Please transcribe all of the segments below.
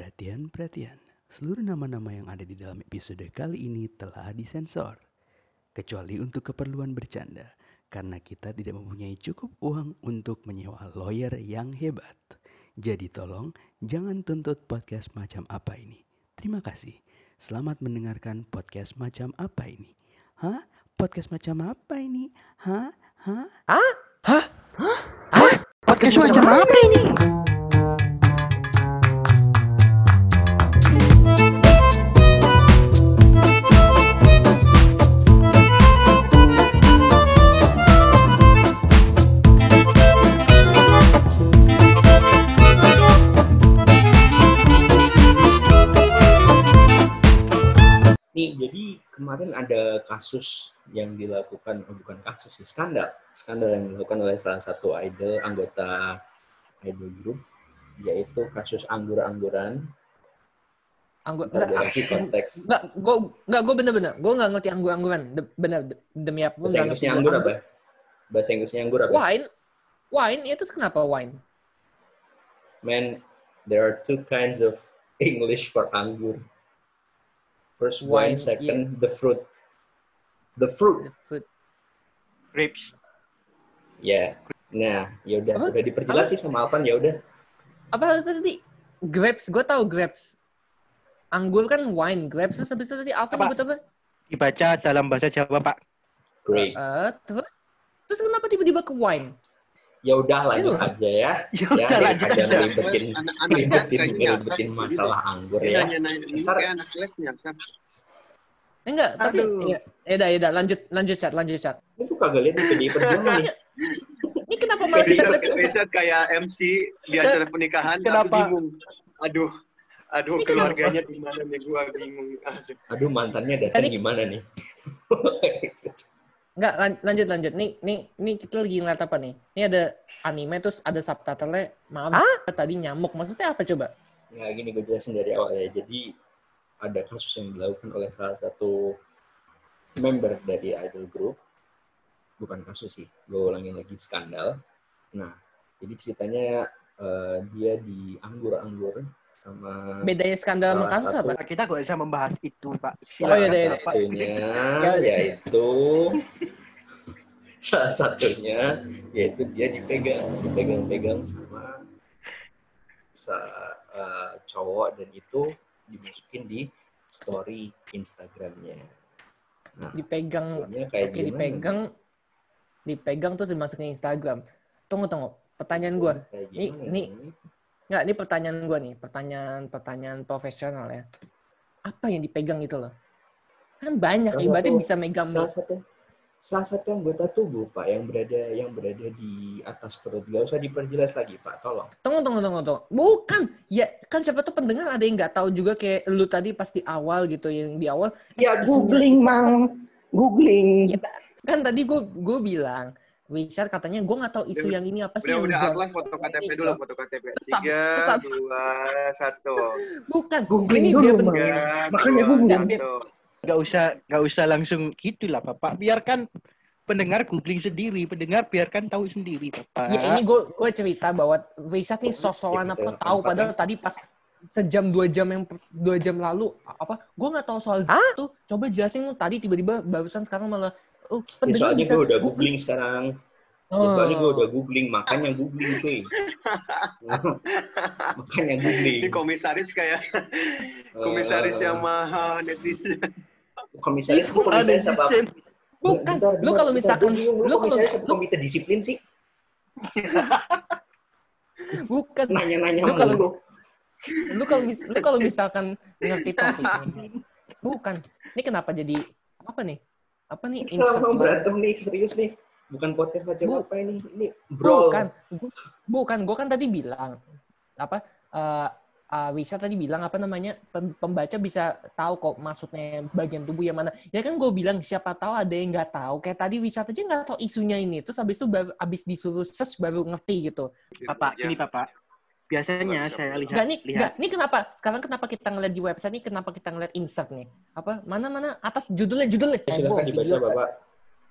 Perhatian, perhatian. Seluruh nama-nama yang ada di dalam episode kali ini telah disensor. Kecuali untuk keperluan bercanda. Karena kita tidak mempunyai cukup uang untuk menyewa lawyer yang hebat. Jadi tolong jangan tuntut podcast macam apa ini. Terima kasih. Selamat mendengarkan podcast macam apa ini. Hah? Podcast macam apa ini? Hah? Hah? Podcast macam apa ini? Nih, kasus yang dilakukan, oh bukan kasus sih, skandal. Skandal yang dilakukan oleh salah satu idol, anggota idol group, yaitu kasus anggur-angguran. Anggur, enggak, kasih konteks. enggak, gue, enggak, gue bener-bener, gue nggak ngerti anggur-angguran, De- bener, de- demi apa, Bahasa. Inggrisnya anggur apa? Bahasa Inggrisnya anggur apa? Wine, wine, itu kenapa wine? Man, there are two kinds of English for anggur. First Wine, wine, second the fruit. The fruit. The food. Grapes. Ya. Nah, ya udah, udah diperjelas sih sama Alvan ya udah. Apa, apa tadi? Grapes, gue tahu grapes. Anggur kan wine, grapes, terus habis itu tadi Alvin Apa? nyebut apa? Dibaca dalam bahasa Jawa, Pak. Great. Eh, terus? Terus kenapa tiba-tiba ke wine? Ya udah lanjut Ayo. aja ya. Ya Ya, udah lanjut daripada aja. ngeribetin, anak-anak ngeribetin nyasar masalah anggur Dia ya. nanya-nanya ini Ntar- kayak anak kelas nyasar. Enggak, tapi Aduh. ya, ya udah, ya udah, lanjut, lanjut chat, lanjut chat. Itu kagak lihat di PDI Perjuangan nih. Ini kenapa malah kita lihat kayak MC di acara pernikahan, Kenapa? aku bingung. Aduh, aduh Ini keluarganya di mana nih? Gua bingung. Aduh. Aduh mantannya datang Tadi- gimana nih? Enggak, lan- lanjut lanjut. Nih, nih, nih kita lagi ngeliat apa nih? Ini ada anime terus ada subtitle-nya. Maaf, tadi nyamuk. Maksudnya apa coba? Nah gini gue jelasin dari awal ya. Jadi ada kasus yang dilakukan oleh salah satu member dari idol group. Bukan kasus sih, gue ulangin lagi skandal. Nah, jadi ceritanya eh, dia dianggur-anggur sama Bedanya skandal sama kasus satu- apa? Kita nggak bisa membahas itu, Pak. salah iya, iya, iya. satunya Ya, ya. yaitu salah satunya yaitu dia dipegang dipegang-pegang sama sa eh, cowok dan itu dimasukin di story Instagramnya. Nah, Dipegang, kayak gimana? dipegang, dipegang terus dimasukin Instagram. Tunggu tunggu. Pertanyaan gue. Gimana nih. nih? Nggak, ini pertanyaan gue nih. Pertanyaan pertanyaan profesional ya. Apa yang dipegang itu loh? Kan banyak. Ibaratnya bisa megang salah satu salah satu anggota tubuh pak yang berada yang berada di atas perut gak usah diperjelas lagi pak tolong Tunggu, tunggu, tunggu, tunggu. Bukan. Ya, kan siapa tuh pendengar ada yang nggak tahu juga kayak lu tadi pas di awal gitu. Yang di awal, Ya googling mang, googling. ya, kan tadi gue gue bilang, Richard katanya gue nggak tahu isu Udah, yang ini apa sih. Udah, yang udah, Atlas foto KTP ini dulu, foto KTP. Tiga, dua, satu. Bukan. Googling Ini dulu, Tiga, Makanya dua, googling. Nggak usah, nggak usah langsung gitulah, Bapak. Biarkan pendengar googling sendiri, pendengar biarkan tahu sendiri, Bapak. Ya ini gue gue cerita bahwa Richard nih sosokan Ya, apa betul. tahu padahal tadi pas sejam dua jam yang dua jam lalu apa gue nggak tahu soal itu coba jelasin lu tadi tiba-tiba barusan sekarang malah oh ya, pendengar soalnya bisa gue udah googling sekarang Ya, Oh. soalnya gue udah googling makanya googling cuy makanya googling Ini komisaris kayak komisaris Eh, yang mahal netizen. Komisaris Ih, gue komisaris ada apa desain. bukan. Lu kalau misalkan lu kalau lu, komite disiplin sih? Bukan. Nanya-nanya Lu kalau- lu kalau mis- lu kalau misalkan ngerti topik ini. Bukan. Ini kenapa jadi apa nih? Apa nih kita mau insert berantem nih? Serius nih. Bukan podcast macam Bu- apa ini? Ini bro Bukan, bukan. Gue kan tadi bilang apa? eh uh, Wisa tadi bilang apa namanya pem- pembaca bisa tahu kok maksudnya bagian tubuh yang mana. Ya kan gue bilang siapa tahu ada yang nggak tahu. Kayak tadi Wisa aja nggak tahu isunya ini. Terus habis itu baru habis disuruh search baru ngerti gitu. Bapak, Ya. ini Bapak. Biasanya Bisa, saya lihat, Enggak nih, lihat enggak. Ini kenapa? Sekarang kenapa kita ngeliat di website ini? Kenapa kita ngeliat insert nih? Apa? Mana mana atas judulnya judulnya. Ya, silakan dibaca bapak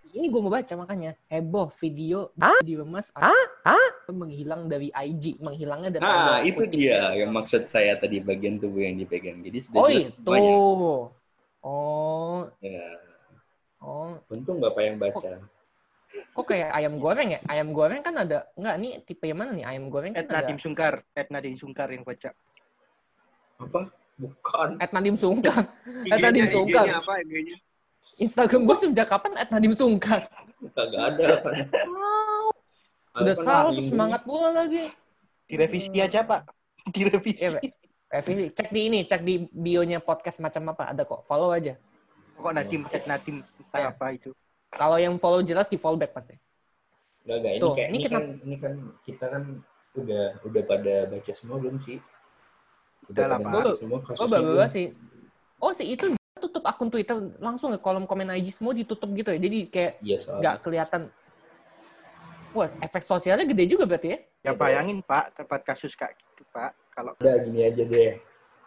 ini gue mau baca makanya heboh video diremas menghilang dari IG menghilangnya dari Nah, itu kutip. dia yang maksud saya tadi bagian tubuh yang dipegang. Jadi sudah oh itu semuanya. oh Ya, oh untung Bapak yang baca. kok kayak ayam goreng ya ayam goreng kan ada enggak nih tipe yang mana nih ayam goreng kan Ed ada Nadim Sungkar, Ed Nadim Sungkar yang baca. Apa? Bukan. Ed Nadim Sungkar IG-nya Nadim Sungkar. IG-nya apa IG-nya? Instagram gue sejak kapan Ed Nadim Sungkar Kagak ada. wow udah salah tuh semangat pula lagi Direvisi aja, Pak. Direvisi. Pak. revisi cek di ini cek di bionya podcast macam apa ada kok follow aja Kok Nadim, Ed Nadim, entah Ya. apa itu. kalau yang follow jelas di follow back pasti Enggak, enggak. Ini, Tuh, kayak, ini ini, kan, ini kan kita kan udah udah pada baca semua belum sih? Udah semua Oh kasusnya baru sih. Oh si itu tutup akun Twitter langsung ya kolom komen IG semua ditutup gitu ya. Jadi kayak Iya nggak kelihatan. Wah efek sosialnya gede juga berarti ya. Ya bayangin, Pak, tempat kasus kayak gitu, Pak. Kalau Udah gini aja deh.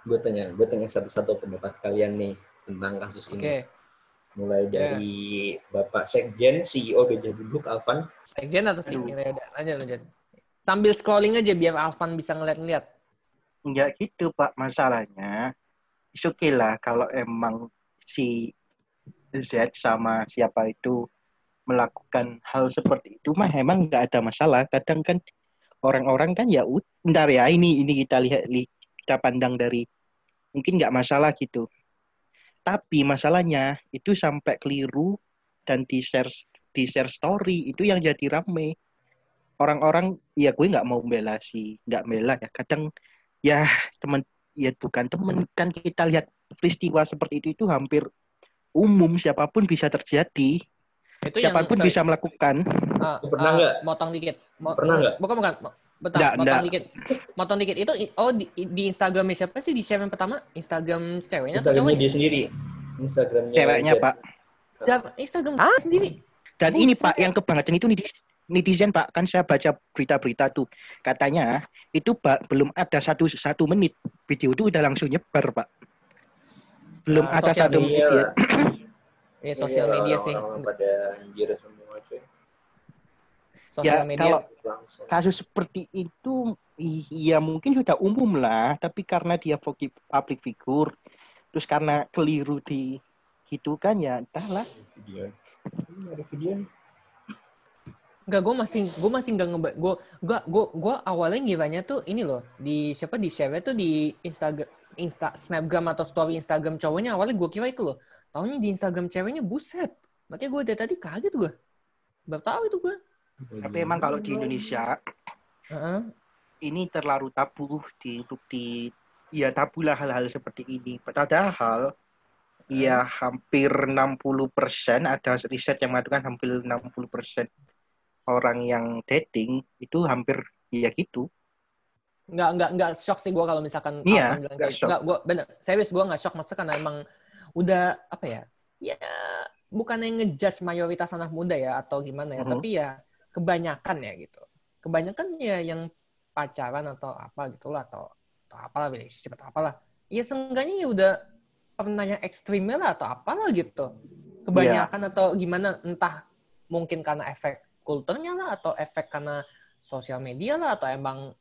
Gue tanya, gue tanya satu-satu pendapat kalian nih tentang kasus Oke. ini. Mulai Ya. dari Bapak Sekjen, CEO Beja Duduk, Alvan. Sekjen atau sih? Aduh. Ya udah lanjut lanjut. Sambil scrolling aja biar Alvan bisa ngeliat-ngeliat. Enggak gitu, Pak. Masalahnya, it's okay lah kalau emang si Z sama siapa itu melakukan hal seperti itu mah emang nggak ada masalah. Kadang kan orang-orang kan ya bentar ya ini ini kita lihat li- kita pandang dari mungkin nggak masalah gitu. Tapi masalahnya itu sampai keliru dan di share di share story itu yang jadi rame. Orang-orang ya gue nggak mau bela si nggak bela ya. Kadang ya teman ya bukan teman kan kita lihat peristiwa seperti itu itu hampir umum siapa pun bisa terjadi Itu yang siapa pun sorry, bisa melakukan ah, Lu pernah ah, nggak? Motong dikit. Mo- Pernah nggak? Bukan bukan. Bentar, Nggak, motong nggak. dikit. Motong dikit. Itu oh di, di Instagramnya siapa sih di share yang pertama? Instagram ceweknya atau Instagramnya cowoknya? dia sendiri. Instagramnya ceweknya pak Instagram sendiri. dan ini pak yang kebangetan itu netizen, netizen pak kan saya baca berita-berita tuh katanya itu pak belum ada satu satu menit video itu udah langsung nyebar pak belum Ah, ada satu menit Iya. ya. Ya sosial Iya, media sih. orang-orang pada anjir semua cuy. Sosial Ya, media. kalau Langsung. kasus seperti itu iya mungkin sudah umum lah tapi karena dia foki- public figure terus karena keliru di gitu kan ya entahlah Video. Ini ada video nih. Enggak, gue masih gue masih nggak ngeba gue gue gue gue awalnya ngiranya tuh ini loh di siapa di share tuh di Instagram Insta Snapgram atau story Instagram cowoknya awalnya gue kira itu loh. Tahunya di Instagram ceweknya buset. Makanya gue dari tadi kaget gue baru tahu itu gue tapi emang kalau di Indonesia Heeh. ini terlalu tabu di untuk di ya tabu lah hal-hal seperti ini. Padahal ya hampir 60% ada riset yang mengatakan hampir 60% orang yang dating itu hampir ya gitu. Nggak nggak nggak shock sih gue kalau misalkan Iya, bilang nggak shock. nggak gue bener serius gue nggak shock maksudnya karena emang udah apa ya ya bukannya ngejudge mayoritas anak muda ya atau gimana ya Mhm. tapi ya kebanyakan ya gitu. Kebanyakan ya yang pacaran atau apa gitu lah atau atau apalah relationship atau apalah. Ya seenggaknya ya udah pernah yang ekstrimnya lah atau apalah gitu. Kebanyakan atau gimana entah mungkin karena efek kulturnya lah atau efek karena sosial media lah atau emang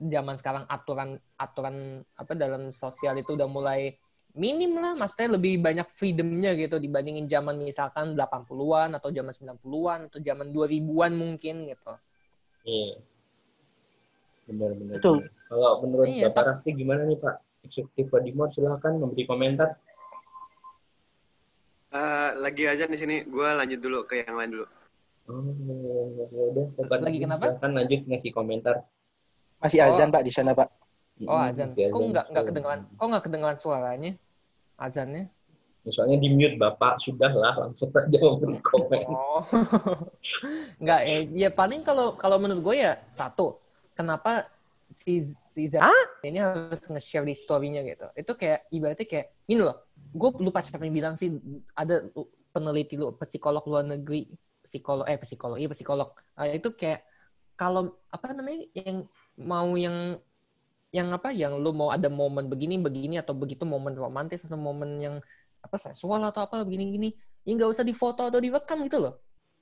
zaman sekarang aturan aturan apa dalam sosial itu udah mulai minim lah maksudnya lebih banyak freedomnya gitu dibandingin zaman misalkan 80-an atau zaman 90-an atau zaman 2000-an mungkin gitu. Iya. Benar-benar. Betul. Kalau menurut Iya, Bapak Raffi gimana nih Pak? Eksekutif Wadimor silahkan memberi komentar. Eh, lagi aja di sini. Gue lanjut dulu ke yang lain dulu. Oh, ya udah. Lagi kenapa? Silahkan lanjut ngasih komentar. masih Oh. azan pak di sana pak Oh Mm, azan. masih Kok nggak nggak kedengaran? Kok nggak kedengaran suaranya? Azannya? Ya, Soalnya di mute Bapak sudah lah langsung aja memberi komen. Oh. Nggak ya, ya paling kalau kalau menurut gue ya satu, kenapa si si Z ini harus nge-share di story-nya gitu. Itu kayak ibaratnya kayak ini loh. Gue lupa siapa yang bilang sih ada peneliti lu psikolog luar negeri, psikolog eh psikolog, iya psikolog. Ah, itu kayak kalau apa namanya yang mau yang yang apa yang lu mau ada momen begini begini atau begitu momen romantis atau momen yang apa seksual atau apa begini gini ya nggak usah difoto atau direkam gitu loh.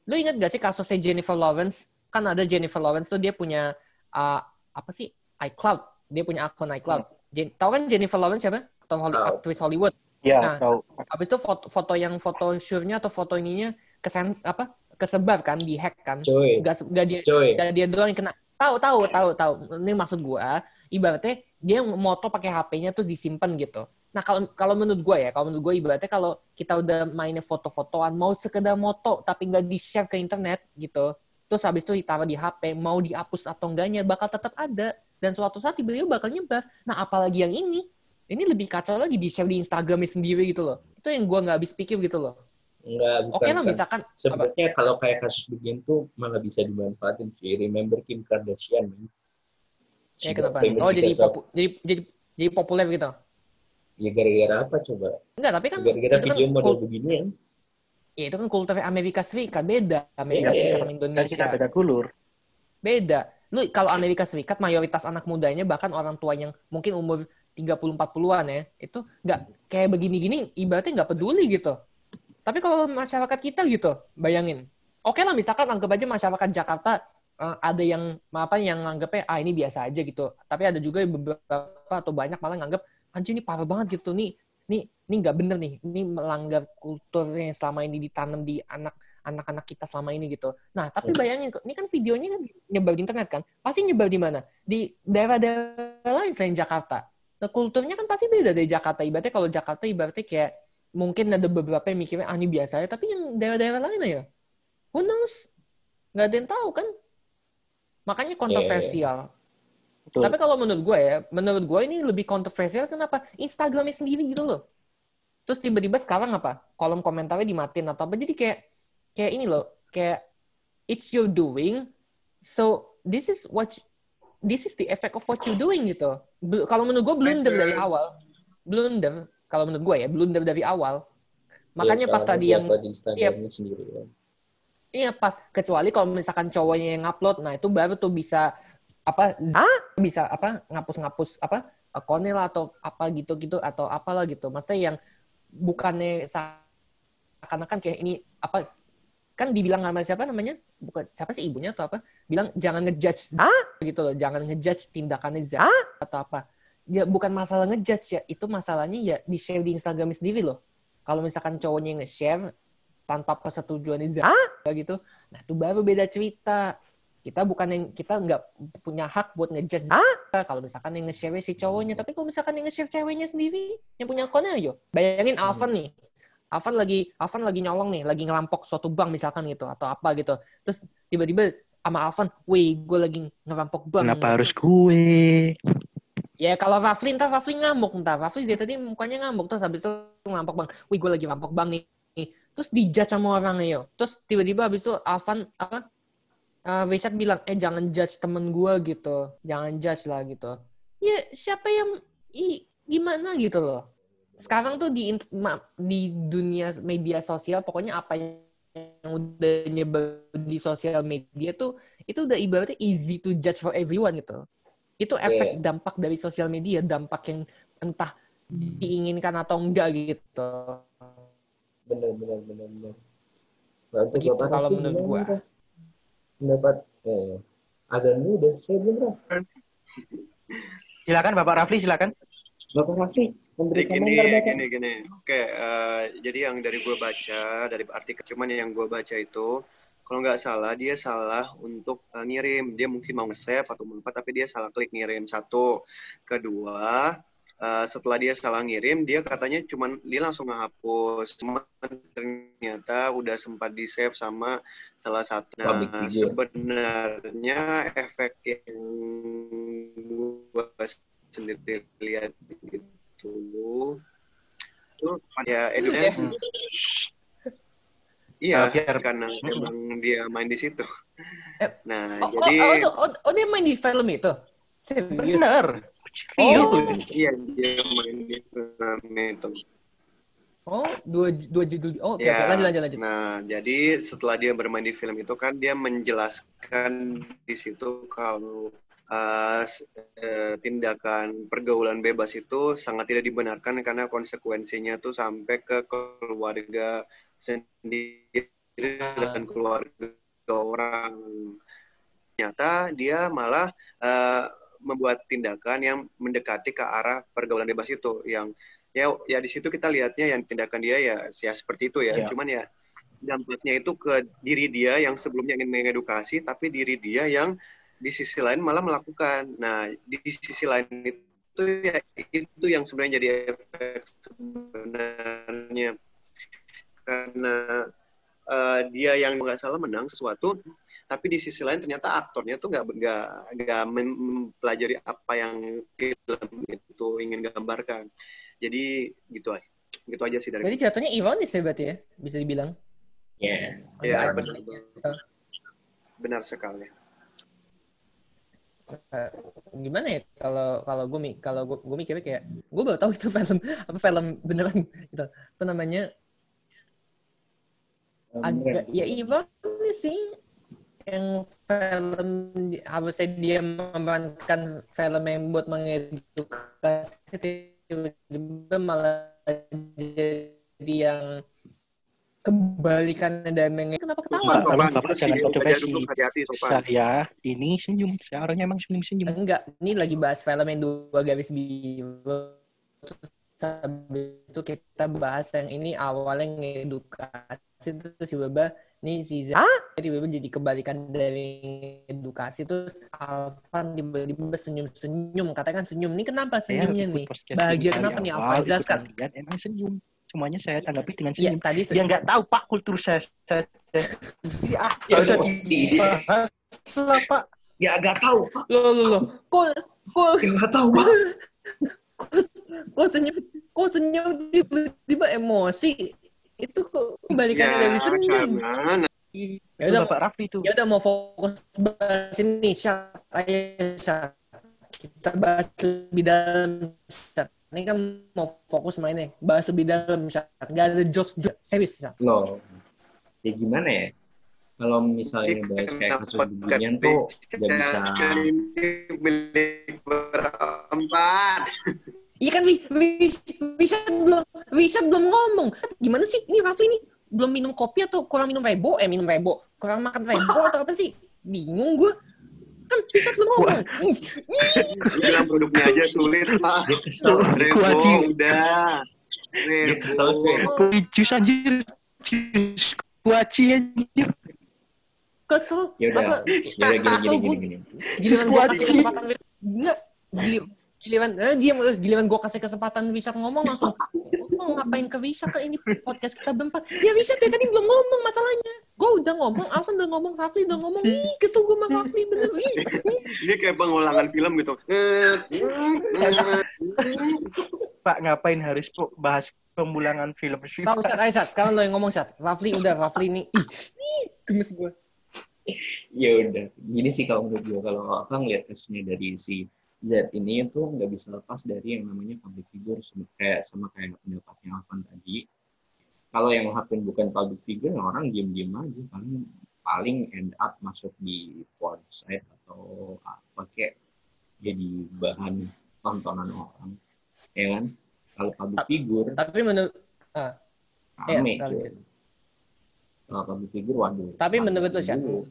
Lu ingat gak sih kasusnya Jennifer Lawrence? Kan ada Jennifer Lawrence tuh dia punya uh, apa sih iCloud. Dia punya akun iCloud. Jen, tahu kan Jennifer Lawrence siapa? Atau Holly, Tahu. aktris Hollywood. Ya, Nah, tahu. Habis itu foto, foto yang foto shoot-nya atau foto ininya kesen apa? Kesebar kan, dihack kan. Coy, Gak, gak dia coy. gak dia doang yang kena. Tahu tahu tahu tahu. Ini maksud gua, ibaratnya dia moto pakai HP-nya tuh disimpan gitu. Nah, kalau kalau menurut gua ya, kalau menurut gua ibaratnya kalau kita udah mainnya foto-fotoan, mau sekedar moto tapi nggak di-share ke internet gitu. Terus habis itu ditaruh di HP, mau dihapus atau enggaknya bakal tetap ada dan suatu saat tiba-tiba bakal nyebar. Nah, apalagi yang ini, ini lebih kacau lagi di share di Instagramnya sendiri gitu loh. Itu yang gua nggak habis pikir gitu loh. Enggak, bukan. Oke lah kan. misalkan apa? Sebenarnya kalau kayak kasus begini tuh malah bisa dimanfaatin sih. Remember Kim Kardashian, man. Ya kenapa? Oh jadi popu- jadi jadi jadi populer gitu. Ya gara-gara apa coba? Enggak, tapi kan Gara-gara itu kan video model kul- beginian. ya, itu kan kultur Amerika Serikat beda. Amerika Iya, iya. Serikat sama Kan Indonesia. kita beda kulur. Beda. Lu kalau Amerika Serikat mayoritas anak mudanya bahkan orang tua yang mungkin umur 30 40-an ya, itu nggak kayak begini-gini ibaratnya nggak peduli gitu. Tapi kalau masyarakat kita gitu, bayangin. Oke lah misalkan anggap aja masyarakat Jakarta eh, ada yang apa yang nganggapnya ah ini biasa aja gitu. Tapi ada juga beberapa atau banyak malah nganggap anjir ini parah banget gitu nih. Nih ini nggak bener nih. Ini melanggar kultur yang selama ini ditanam di anak anak-anak kita selama ini gitu. Nah, tapi bayangin, ini kan videonya kan nyebar di internet kan? Pasti nyebar di mana? Di daerah-daerah lain selain Jakarta. Nah, kulturnya kan pasti beda dari Jakarta. Ibaratnya kalau Jakarta ibaratnya kayak mungkin ada beberapa yang mikirnya, ah ini biasa aja. Tapi yang daerah-daerah lain ya, who knows? Nggak ada yang tahu kan? Makanya kontroversial. Betul. Tapi kalau menurut gue ya, menurut gue ini lebih kontroversial kenapa? Instagramnya sendiri gitu loh. Terus tiba-tiba sekarang apa? Kolom komentarnya dimatiin atau apa? Jadi kayak kayak ini loh, kayak it's your doing, so this is what you- this is the effect of what you doing gitu. Kalau menurut gue blunder dari awal, blunder. Kalau menurut gue ya blunder dari awal. Makanya Ya, pas tadi yang Instagramnya sendiri kan. Iya pas kecuali kalau misalkan cowoknya yang ngupload, nah itu baru tuh bisa apa z- bisa apa ngapus-ngapus apa akunnya lah atau apa gitu-gitu atau apalah gitu. Maksudnya yang bukannya seakan-akan kayak ini apa kan dibilang sama siapa namanya? Bukan siapa sih ibunya atau apa? Bilang jangan ngejudge gitu loh jangan ngejudge tindakannya Z atau apa ya bukan masalah ngejudge ya itu masalahnya ya di share di Instagram sendiri loh. Kalau misalkan cowoknya yang nge-share tanpa persetujuan Z gitu nah itu baru beda cerita. Kita bukan yang kita nggak punya hak buat ngejudge kalau misalkan yang nge-share si cowoknya tapi kalau misalkan yang nge-share ceweknya sendiri yang punya akunnya ayo. Bayangin Alvan nih. Alvan lagi Alvan lagi nyolong nih lagi ngerampok suatu bank misalkan gitu atau apa gitu. Terus tiba-tiba sama Alvan wih gue lagi ngerampok bank Kenapa harus gue? Ya kalau Rafli ntar Rafli ngamuk ntar. Rafli dia tadi mukanya ngamuk terus habis itu ngerampok bang. Wih gue lagi rampok bang nih. Terus dijudge sama orang yo. Terus tiba-tiba habis itu Alvan apa? eh, Richard bilang eh jangan judge temen gue gitu. Jangan judge lah gitu. Ya siapa yang i, gimana gitu loh. Sekarang tuh di di dunia media sosial pokoknya apa yang udah nyebar di sosial media tuh itu udah ibaratnya easy to judge for everyone gitu. Itu efek dampak dari sosial media, dampak yang entah diinginkan atau enggak gitu. Bener, bener, bener, bener. Berarti Begitu Bapak kalau menurut gua. Pendapat, eh, agak udah saya belum, Raf. Silakan Bapak Rafli silakan. Bapak Raffi, Jadi memberi gini, gini, gini. Oke, eh, jadi yang dari gue baca, dari artikel, cuman yang gue baca itu, kalau nggak salah, dia salah untuk eh, ngirim. Dia mungkin mau nge-save atau apa, tapi dia salah klik ngirim. Satu. Kedua, eh, setelah dia salah ngirim, dia katanya cuman, dia langsung ngehapus. Cuman ternyata udah sempat di-save sama salah satu. Nah, sebenarnya efek yang gue sendiri lihat itu tuh ya eduknya iya Ah, biar- karena emang dia main di situ Eh, nah Oh, jadi oh, oh, oh, oh, dia main di film itu? Serius? Bener. Oh, iya dia main di film itu oh dua, dua judul. Oh, oke, Ya. oke. lanjut, lanjut, lanjut. Nah, jadi setelah dia bermain di film itu kan dia menjelaskan di situ kalau uh, eh, tindakan pergaulan bebas itu sangat tidak dibenarkan karena konsekuensinya tuh sampai ke keluarga sendiri dan keluarga orang. Ternyata dia malah eh, membuat tindakan yang mendekati ke arah pergaulan bebas itu. Yang ya ya di situ kita lihatnya yang tindakan dia ya ya seperti itu ya. Ya. cuman ya dampaknya itu ke diri dia yang sebelumnya ingin mengedukasi tapi diri dia yang di sisi lain malah melakukan. Nah di sisi lain itu ya itu yang sebenarnya jadi efek sebenarnya karena eh, dia yang nggak salah menang sesuatu tapi di sisi lain ternyata aktornya tuh nggak nggak nggak mem- mempelajari apa yang film itu ingin gambarkan. Jadi gitu aja gitu aja sih dari Berarti jatuhnya ironis ya berarti ya, bisa dibilang. Ya, ya Agak benar. aneh. benar sekali. Eh, gimana ya kalau kalau gue kalau gue gue mikirnya kayak gue baru tahu itu film apa film beneran gitu. Apa namanya agak ya ironis sih yang film harusnya dia memerankan film yang buat mengedukasi tiba-tiba malah jadi yang kebalikannya dari menge- kenapa ketawa sama. Bapak jangan si kontroversi. Saya ini senyum. Saya orangnya emang senyum-senyum. Enggak, ini lagi bahas film yang dua garis biru. Terus habis itu kita bahas yang ini awalnya ngedukasi terus tiba-tiba nih si Z tiba-tiba jadi kebalikan dari edukasi terus Alvan tiba-tiba senyum-senyum katakan senyum ini kenapa Saya senyumnya nih bahagia ini kenapa nih Alvan jelaskan emang senyum. Semuanya saya tanggapi dengan Iya senyum. tadi Dia nggak tahu Pak kultur saya. saya Jadi ah, Ya, nggak usah emosi. dibahas lah Pak. ya agak tahu, Pak. lo lo lo kok kok Ya nggak tahu, Pak. Kok senyum kok senyum tiba-tiba emosi itu kok kebalikannya dari senyum Ya udah, Bapak Raffi itu. Ya udah mau fokus bahas ini Syat aja. Kita bahas lebih dalam Syat. Ini kan mau fokus mainnya bahas lebih dalam Syat. Gak ada jokes jokes serius. Loh, ya gimana ya? Kalau misalnya bahas kayak kasus beginian tuh nggak bisa ini milik berempat Iya kan Wi- Wi- Wisat belum Wisat belum ngomong. Gimana sih ini Raffi ini belum minum kopi atau kurang minum rebo? Eh minum rebo. Kurang makan rebo atau apa sih? Bingung gue. Kan Wisat belum ngomong. Ih, bilang produknya aja sulit pak Rebo Kuaci. udah Rebo. Kopi jus anjir. Jus kuaci anjir. kesel. Ya udah, Apa? ya gini gini gini gini. giliran gue Kuat kasih sih. kesempatan enggak giliran eh, dia giliran gue kasih kesempatan Wisat ngomong langsung oh, ngapain ke Wisat ke ini? Podcast kita berempat ya Wisat ya tadi belum ngomong masalahnya. Gue udah ngomong Alvan udah ngomong Rafli udah ngomong. Ih kesel gue sama Rafli bener. Ih, ini kayak pengulangan film gitu. Pak ngapain harus bahas pemulangan film sih? tahu Pak? Sat ayo Sat sekarang lo yang ngomong Sat Rafli udah Rafli ini ih, ih gemes gue Ya udah, gini sih kalau menurut gue kalau apa ngeliat kasusnya dari si Z ini itu nggak bisa lepas dari yang namanya public figure sama kayak sama kayak pendapatnya Alvan tadi. Kalau yang ngelakuin bukan public figure, ya orang diem-diem aja paling paling end up masuk di porn site atau apa kayak jadi bahan tontonan orang, ya kan? Kalau public figure, tapi menurut Iya, rame kalau cuy. gitu. Kalau public figure, waduh. Tapi rame menurut lo, Syat? dulu.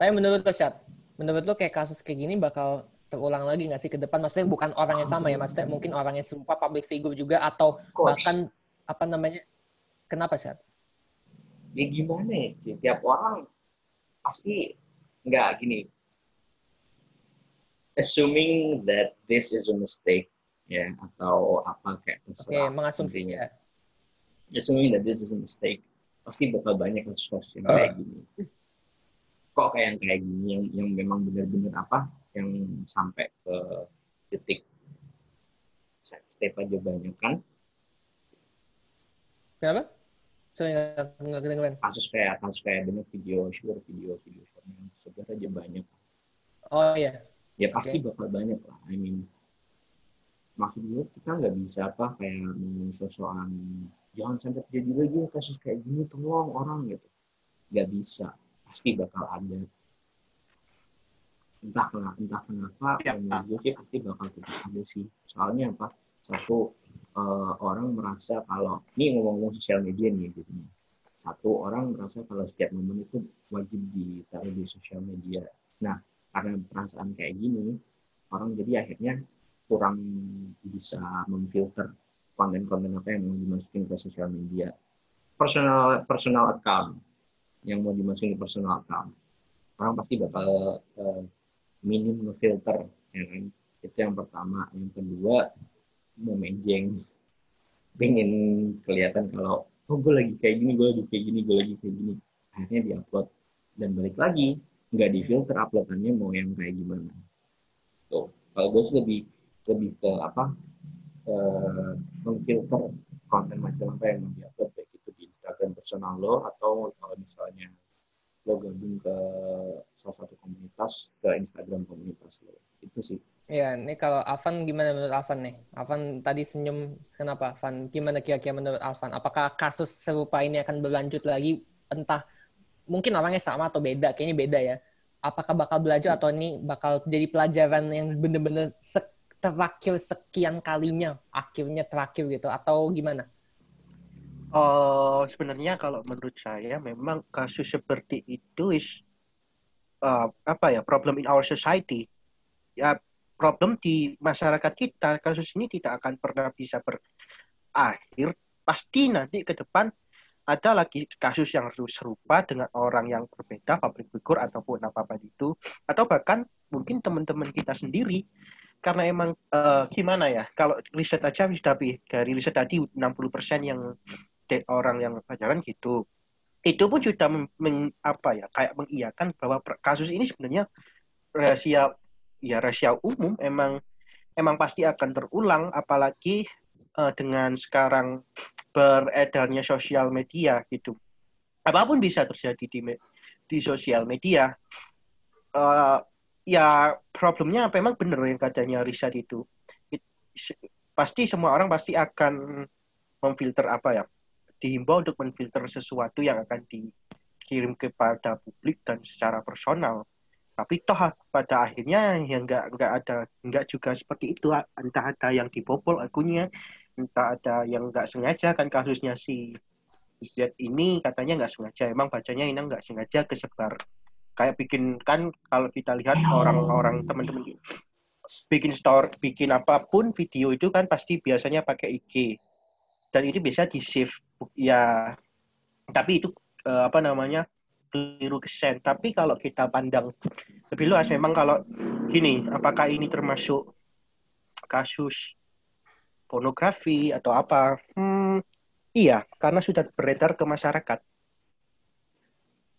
Tapi menurut lo, Syat, menurut lo kayak kasus kayak gini bakal terulang lagi nggak sih ke depan? Maksudnya bukan orang yang sama ya, maksudnya mungkin orang yang serupa public figure juga atau bahkan apa namanya? Kenapa, Syat? ya gimana ya sih tiap orang pasti nggak gini assuming that this is a mistake ya atau apa kayak Oke, terserah mengasumsi intinya. ya. assuming that this is a mistake pasti bakal banyak kasus-kasus yang kayak gini kok kayak yang kayak gini yang yang memang benar-benar apa yang sampai ke titik tape aja banyak kan Kenapa? Sorry, nggak kedengeran. kasus kayak kasus kayak banyak video shoot video video yang sebenarnya aja banyak. Oh iya. ya pasti bakal banyak lah I mean. Maksud gue kita nggak bisa apa kayak sosokan jangan sampai terjadi lagi kasus kayak gini tolong orang gitu. Nggak bisa. Pasti bakal ada entah kenapa entah kenapa Ya. gue sih pasti bakal tetap ada sih soalnya apa satu eh, orang merasa kalau ini ngomong-ngomong sosial media nih gitu satu orang merasa kalau setiap momen itu wajib ditaruh di sosial media. Nah, karena perasaan kayak gini, orang jadi akhirnya kurang bisa memfilter konten-konten apa yang mau dimasukin ke sosial media. Personal personal account yang mau dimasukin ke personal account. Orang pasti bakal uh, minim ngefilter, ya kan? Itu yang pertama. Yang kedua, mau menjeng. Pengen kelihatan kalau oh gue lagi kayak gini gue lagi kayak gini gue lagi kayak gini akhirnya diupload dan balik lagi nggak di filter uploadannya mau yang kayak gimana tuh kalau gue sih lebih lebih ke apa eh, memfilter konten macam apa yang mau diupload baik itu di Instagram personal lo atau kalau misalnya lo gabung ke salah satu komunitas ke Instagram komunitas lo itu sih Iya, ini kalau Avan gimana menurut Avan nih? Avan tadi senyum, kenapa? Avan, gimana kira-kira menurut Avan? Apakah kasus serupa ini akan berlanjut lagi? Entah, mungkin orangnya sama atau beda, kayaknya beda ya. Apakah bakal belajar atau ini bakal jadi pelajaran yang benar-benar terakhir sekian kalinya, akhirnya terakhir gitu, atau gimana? Oh, sebenarnya kalau menurut saya memang kasus seperti itu is uh, apa ya problem in our society. Ya problem di masyarakat kita, kasus ini tidak akan pernah bisa berakhir. Pasti nanti ke depan ada lagi kasus yang serupa dengan orang yang berbeda, public figure ataupun apa-apa itu, atau bahkan mungkin teman-teman kita sendiri, karena emang uh, gimana ya, kalau riset aja sudah dari riset tadi 60% yang orang yang pacaran gitu, itu pun sudah meng, apa ya, kayak mengiyakan bahwa kasus ini sebenarnya rahasia ya rahasia umum emang emang pasti akan terulang apalagi uh, dengan sekarang beredarnya sosial media gitu. Apa pun bisa terjadi di di sosial media uh, ya problemnya apa emang benar yang katanya riset itu. It, pasti semua orang pasti akan memfilter apa ya dihimbau untuk memfilter sesuatu yang akan dikirim kepada publik dan secara personal. Tapi toh pada akhirnya ya nggak nggak ada nggak juga seperti itu. Entah ada yang dibobol akunnya entah ada yang nggak sengaja kan kasusnya si Z ini katanya nggak sengaja. Emang bacanya ini nggak sengaja kesebar. Kayak bikin kan kalau kita lihat orang-orang teman-teman bikin store bikin apa pun video itu kan pasti biasanya pakai IG dan itu bisa di save ya tapi itu eh, apa namanya keliru kesen. Tapi kalau kita pandang lebih luas, memang kalau gini, apakah ini termasuk kasus pornografi atau apa? Hmm, iya, karena sudah beredar ke masyarakat.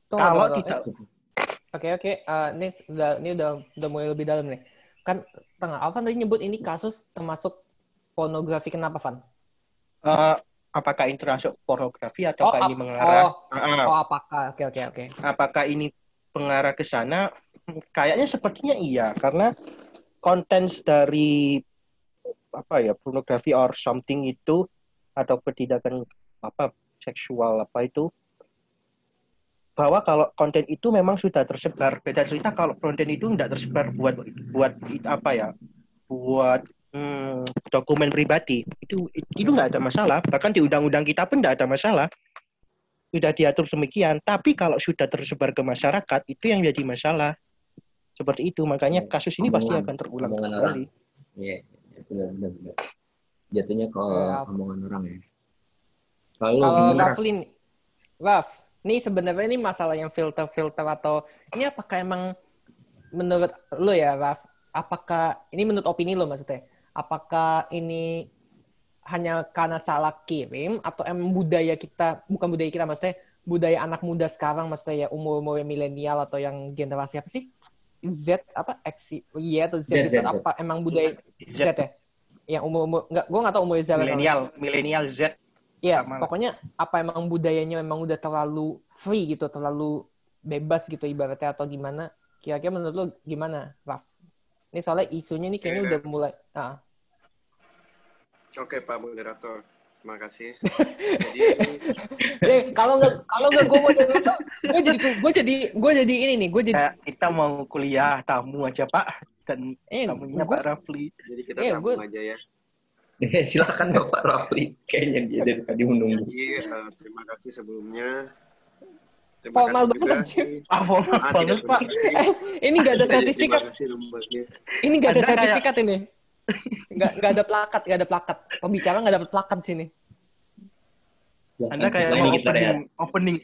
Tuh, kalau tuh, tidak. Oke oke, uh, ini udah ini udah udah mulai lebih dalam nih. Kan tengah Alvan tadi nyebut ini kasus termasuk pornografi kenapa, Van? Uh, apakah ini termasuk pornografi atau oh, ini mengarah? oh, uh, oh apakah? Oke okay, oke okay, oke. Okay. apakah ini pengarah ke sana? Kayaknya sepertinya iya karena konten dari apa ya pornografi or something itu atau pertindakan apa seksual apa itu bahwa kalau konten itu memang sudah tersebar. Beda cerita kalau konten itu tidak tersebar buat buat apa ya buat hmm, dokumen pribadi. Itu itu nggak ada masalah. Bahkan di undang-undang kita pun tidak ada masalah. Sudah diatur demikian tapi kalau sudah tersebar ke masyarakat itu yang jadi masalah. Seperti itu. Makanya iya, kasus ini pasti akan terulang kembali. iya benar benar jatuhnya ke ya, omongan orang ya. Kalau Raflin Raf ini sebenarnya ini masalah yang filter-filter atau ini apakah emang menurut lo ya Raf? Apakah ini menurut opini lo maksudnya apakah ini hanya karena salah kirim atau emang budaya kita bukan budaya kita maksudnya budaya anak muda sekarang maksudnya ya umur umur milenial atau yang generasi apa sih? Z apa? X Y atau Z, Z, Z, Z. apa? Emang budaya Z, Z ya? Yang umur umur nggak gue nggak tahu umur Z milenial milenial Z. Iya, pokoknya apa emang budayanya memang udah terlalu free gitu, terlalu bebas gitu ibaratnya atau gimana? Kira-kira menurut lo gimana, Raf? Ini soalnya isunya ini kayaknya yeah. udah mulai. Ah. Oke Pak Moderator, terima kasih. jadi eh, kalau nggak kalau nggak gue mau jadi gue jadi gue jadi gue jadi ini nih gue jadi kita mau kuliah tamu aja Pak dan eh, tamunya gua, Pak Rafli. Jadi kita eh, tamu gua, aja ya. Silakan Bapak Rafli. Kayaknya dia dari tadi menunggu. Iya, eh, terima kasih sebelumnya. Terima Formal banget, juga. anjir. Ah, formal Ah, banget, Pak. Eh, ini nggak ada sertifikat. Ini nggak ada Anda kayak- sertifikat ini. Nggak nggak ada plakat, nggak ada plakat. Pembicara nggak dapat plakat sini. Silakan, Anda kayak rehat. opening, opening,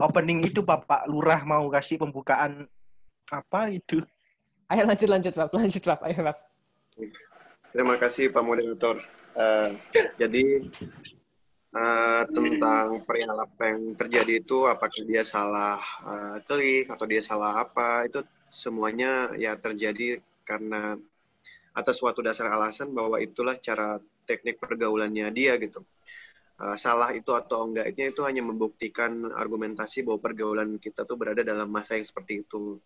opening itu Bapak Lurah mau kasih pembukaan apa itu? Ayo lanjut lanjut Raf, lanjut Raf, ayo Raf. Terima kasih Pak Moderator. Eh, jadi eh, tentang perihal apa yang terjadi itu, apakah dia salah eh, klik atau dia salah apa, itu semuanya ya terjadi karena atas suatu dasar alasan bahwa itulah cara teknik pergaulannya dia gitu. Eh, salah itu atau enggaknya itu hanya membuktikan argumentasi bahwa pergaulan kita tuh berada dalam masa yang seperti itu.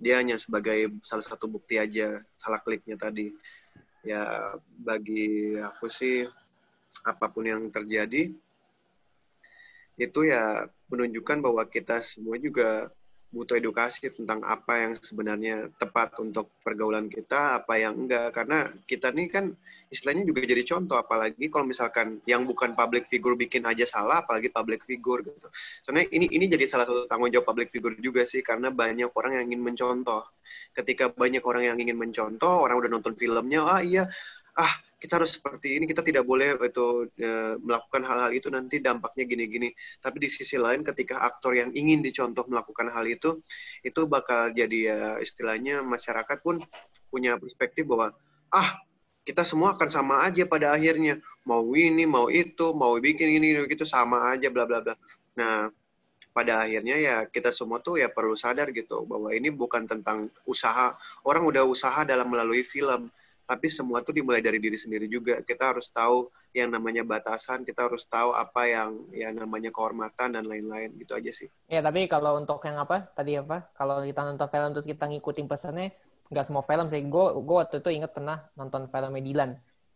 Dia hanya sebagai salah satu bukti aja salah kliknya tadi ya bagi aku sih apa pun yang terjadi itu ya menunjukkan bahwa kita semua juga butuh edukasi tentang apa yang sebenarnya tepat untuk pergaulan kita, apa yang enggak. Karena kita nih kan istilahnya juga jadi contoh, apalagi kalau misalkan yang bukan public figure bikin aja salah, apalagi public figure gitu. Soalnya ini ini jadi salah satu tanggung jawab public figure juga sih, karena banyak orang yang ingin mencontoh. Ketika banyak orang yang ingin mencontoh, orang udah nonton filmnya, ah iya, ah kita harus seperti ini, kita tidak boleh itu eh, melakukan hal-hal itu nanti dampaknya gini-gini. Tapi di sisi lain ketika aktor yang ingin dicontoh melakukan hal itu, itu bakal jadi ya istilahnya masyarakat pun punya perspektif bahwa ah kita semua akan sama aja pada akhirnya mau ini mau itu mau bikin ini gitu sama aja bla bla bla. Nah pada akhirnya ya kita semua tuh ya perlu sadar gitu bahwa ini bukan tentang usaha orang udah usaha dalam melalui film tapi semua tuh dimulai dari diri sendiri juga kita harus tahu yang namanya batasan kita harus tahu apa yang ya namanya kehormatan dan lain-lain gitu aja sih Ya tapi kalau untuk yang apa tadi apa? Kalau kita nonton film terus kita ngikutin pesannya, nggak semua film sih. Gue gue waktu itu inget pernah nonton filmnya Dilan.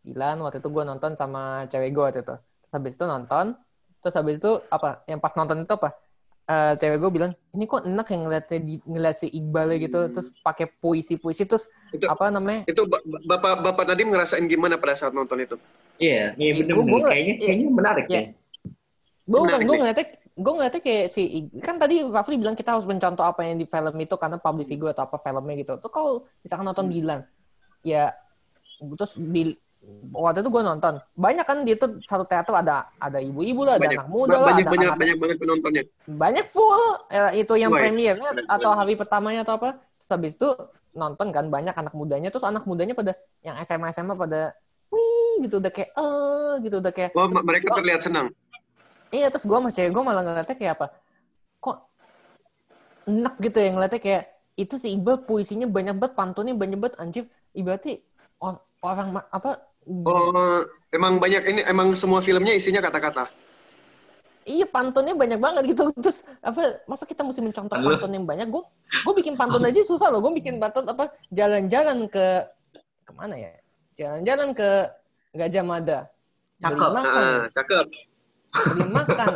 Dilan waktu itu gue nonton sama cewek gue waktu itu. Terus habis itu nonton, terus habis itu apa? Yang pas nonton itu apa? Eh, cewek gue bilang ini kok enak yang ngeliatnya di, ngeliat si Iqbal gitu, Hmm. terus pakai puisi-puisi, terus itu apa namanya? itu Ba- bapak bapak Nadim ngerasain gimana pada saat nonton itu Iya, iya Eh, bener gua- Kayaknya, kayaknya menarik ya. Gue bukan, gue ngeliatnya, gue ngeliatnya kayak si, kan tadi Rafli bilang kita harus mencontoh apa yang di film itu karena public figure atau apa filmnya gitu. Tuh kalau misalkan nonton Dilan, ya terus di waktu itu gue nonton, banyak kan di itu satu teater ada ada ibu-ibu lah, ada banyak anak muda lah, banyak ada banyak anak- banyak banget penontonnya banyak full ya, itu yang premiernya keren, atau hari pertamanya atau apa. Terus habis itu nonton kan banyak anak mudanya, terus anak mudanya pada yang SMA SMA pada wih gitu udah kayak eh gitu udah kayak oh terus mereka gua- terlihat senang Iya terus gue cewek gue malah ngeliatnya kayak apa? Kok enak gitu ya ngeliatnya kayak itu si Iqbal puisinya banyak banget, pantunnya banyak banget anjir. Ibaratnya or- orang apa? Oh emang banyak ini emang semua filmnya isinya kata-kata Iya pantunnya banyak banget gitu. Terus apa? Masa kita mesti mencontoh Aduh. pantun yang banyak? Gue gue bikin pantun aja susah loh. Gue bikin pantun apa? Jalan-jalan ke ke mana ya? Jalan-jalan ke Gajah Mada. Beli Cakep. makan. ah cakep beli makan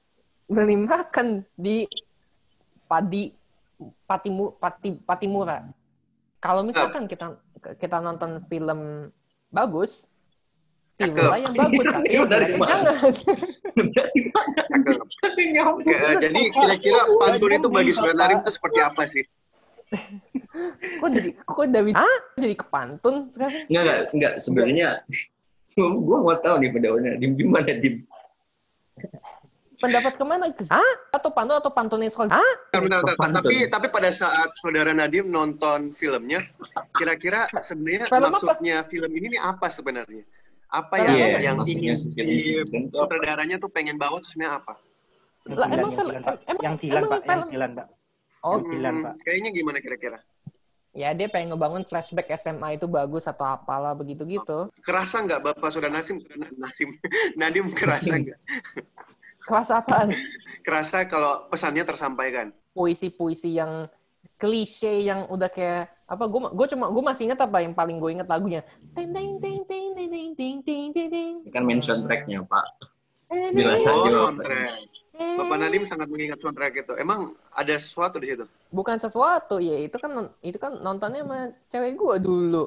beli makan di padi patimu pati patimura kalau misalkan kita kita nonton film bagus. Pilihlah yang bagus tapi yang Dari jangan eh, jadi kira-kira pantun itu bagi saudara Nadim itu seperti apa sih? Kok dari kok dari jadi ke pantun sekarang? Enggak, enggak, enggak. Sebenarnya gue mau tahu nih pendapatnya Dim gimana Dim? Pendapat ke mana ke atau pantun atau pantunnya soal Bentar, bentar. Tapi tapi pada saat saudara Nadim nonton filmnya, kira-kira sebenarnya Film apa? maksudnya film ini nih apa sebenarnya? Apa Film yang apa? yang Maksudnya ingin film apa? sutradaranya tuh pengen bawa tuh sebenarnya apa? Lah, emang yang film- Pak. yang emang Pak. Yang film- Pak. oh Yang Dilan, Hmm, Pak. kayaknya gimana kira-kira? ya dia pengen ngebangun flashback SMA itu bagus atau apalah begitu gitu Kerasa nggak Bapak Saudara Nasim, saudara Nasim, Nadim kerasa nggak? Kelas apaan Kerasa kalau pesannya tersampaikan? puisi-puisi yang klise yang udah kayak apa gue gue cuma gue masih ingat apa yang paling gue ingat lagunya teng, teng, teng, teng, teng, teng, teng, teng, teng. Ini kan main soundtracknya Pak. Jelas eh, Oh, aja. soundtrack. Bapak Nadim sangat mengingat soundtrack itu. Emang ada sesuatu di situ? bukan sesuatu ya itu kan itu kan nontonnya sama cewek gue dulu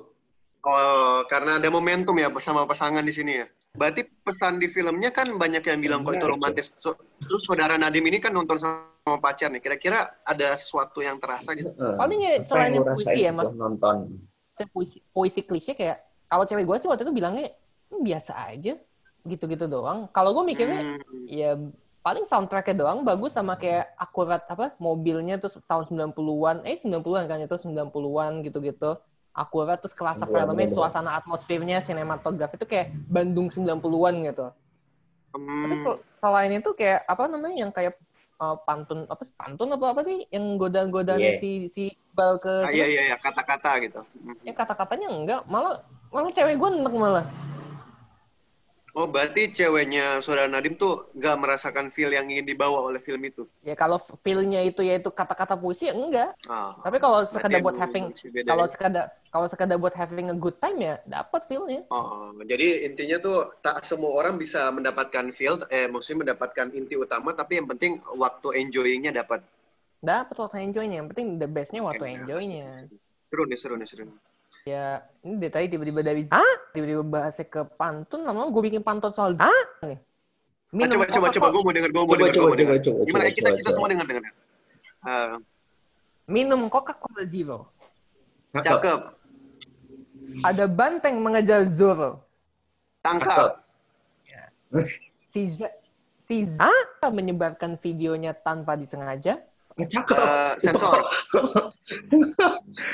Oh, karena ada momentum ya bersama pasangan di sini ya. Berarti pesan di filmnya kan banyak yang bilang kok itu romantis. So- Terus saudara Nadim ini kan nonton sama pacar nih. Kira-kira ada sesuatu yang terasa gitu? Paling ya yang selain puisi ya, Mas. nonton Saya puisi, puisi klise kayak kalau cewek gue sih waktu itu bilangnya "Hmm, biasa aja gitu-gitu doang. Kalau gue mikirnya Hmm. ya paling soundtracknya doang bagus sama kayak akurat apa mobilnya terus tahun 90-an eh 90-an kan itu 90-an gitu-gitu akurat terus kerasa 90-an, filmnya suasana atmosfernya sinematografi itu kayak Bandung 90-an gitu tapi Hmm. sel- selain itu kayak apa namanya yang kayak uh, pantun apa sih, pantun apa apa sih yang goda-godanya Iya. si si Iqbal ke Ah, iya iya iya kata-kata gitu. Hmm. ya kata-katanya enggak malah malah cewek gue enek malah Oh berarti ceweknya saudara Nadim tuh nggak merasakan feel yang ingin dibawa oleh film itu. ya kalau feel-nya itu yaitu kata-kata puisi ya enggak Ah, tapi kalau sekedar buat having kalau ya. sekedar kalau sekedar buat having a good time ya dapat feel-nya Oh, jadi intinya tuh tak semua orang bisa mendapatkan feel, eh maksudnya mendapatkan inti utama, tapi yang penting waktu enjoyingnya dapat. dapat waktu enjoy-nya yang penting the best-nya waktu enjoy-nya Seru nih, seru nih, seru. nih. Ya ini dari tadi tiba-tiba dari ah tiba-tiba bahasnya ke pantun lama gue bikin pantun soal ah nih. Ah, coba, coba, coba, gue mau denger, gue mau coba denger, coba coba coba Gimana? coba, kita, coba, kita semua denger, denger. Ah, minum Coca-Cola Zero. Cakep. ada banteng mengejar Zoro. Tangkap, si Z si Z ah menyebarkan videonya tanpa disengaja Cakep Eh, sensor,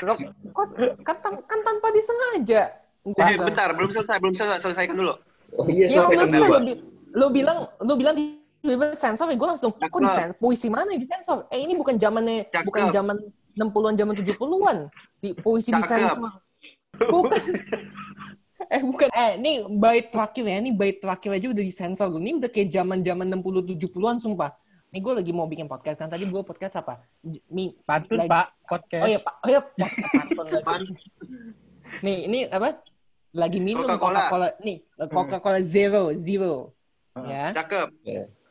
Loh, kok kan, kan tanpa disengaja Eh, bentar, belum selesai, belum selesai, selesaikan dulu. oh iya Ya lu, bi- lu bilang lu bilang tiba sensor ya gue langsung kok Cakep. di sen- puisi mana di sensor? Eh ini bukan zamannya Cakep. bukan zaman 60-an zaman 70-an. Di puisi di sensor. Bukan. eh bukan. Eh ini bait terakhir ya, ini bait terakhir aja udah disensor. Ini udah kayak zaman-zaman 60 70-an sumpah. Nih gue lagi mau bikin podcast kan tadi gue podcast apa? Mi, Pantun lagi- Pak, podcast. Oh iya Pak, oh iya podcast pantun lagi. Nih, ini apa? Lagi minum Coca-Cola. Coca-Cola. Nih, Coca-Cola Zero, Zero. Hmm. Ya. cakep,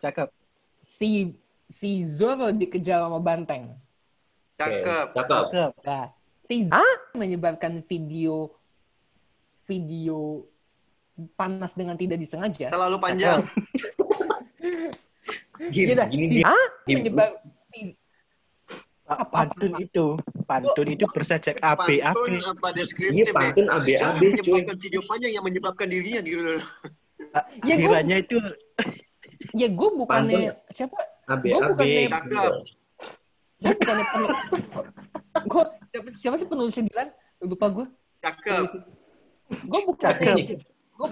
Cakep. Si si Zoro dikejar sama banteng. Cakep. cakep Cakep. Nah, si Z menyebarkan video video panas dengan tidak disengaja. Terlalu panjang. Gini dah, gini si Gini. menyebar si Apa- Pantun itu, pantun itu bersajak AB Pantun AB. apa deskriptif iya nih? pantun Jangan ABAB cuy. menyebabkan video panjang yang menyebabkan dirinya gitu. ya gue Kiranya itu ya gue bukannya siapa? ABAB Gua bukannya- gue bukannya penuh gue siapa sih penulisnya Dilan? Lupa gue Cakep. gue bukannya gue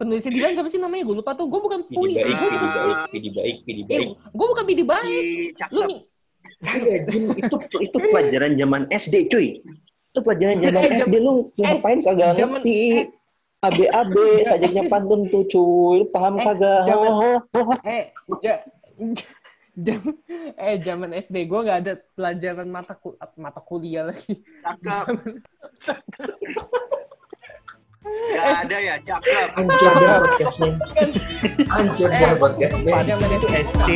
penulisnya Dilan siapa sih namanya gue lupa tuh gue bukan pui baik, gue pidi bukan pidi baik, pidi eh, baik. gue bukan pidi baik lu Kagak, Jin, itu itu pelajaran zaman SD, cuy. Itu pelajaran zaman Eh, SD lu ngapain kagak ngerti. eh. ABAB sajaknya pantun tuh, cuy. Lu paham Eh, kagak? zaman- Oh, eh ja, jam eh zaman SD gue nggak ada pelajaran mata ku- mata kuliah lagi Cakep. Gak ada ya, cakep. Anjir dah podcastnya. Anjir dah Eh, podcastnya. zaman itu SD.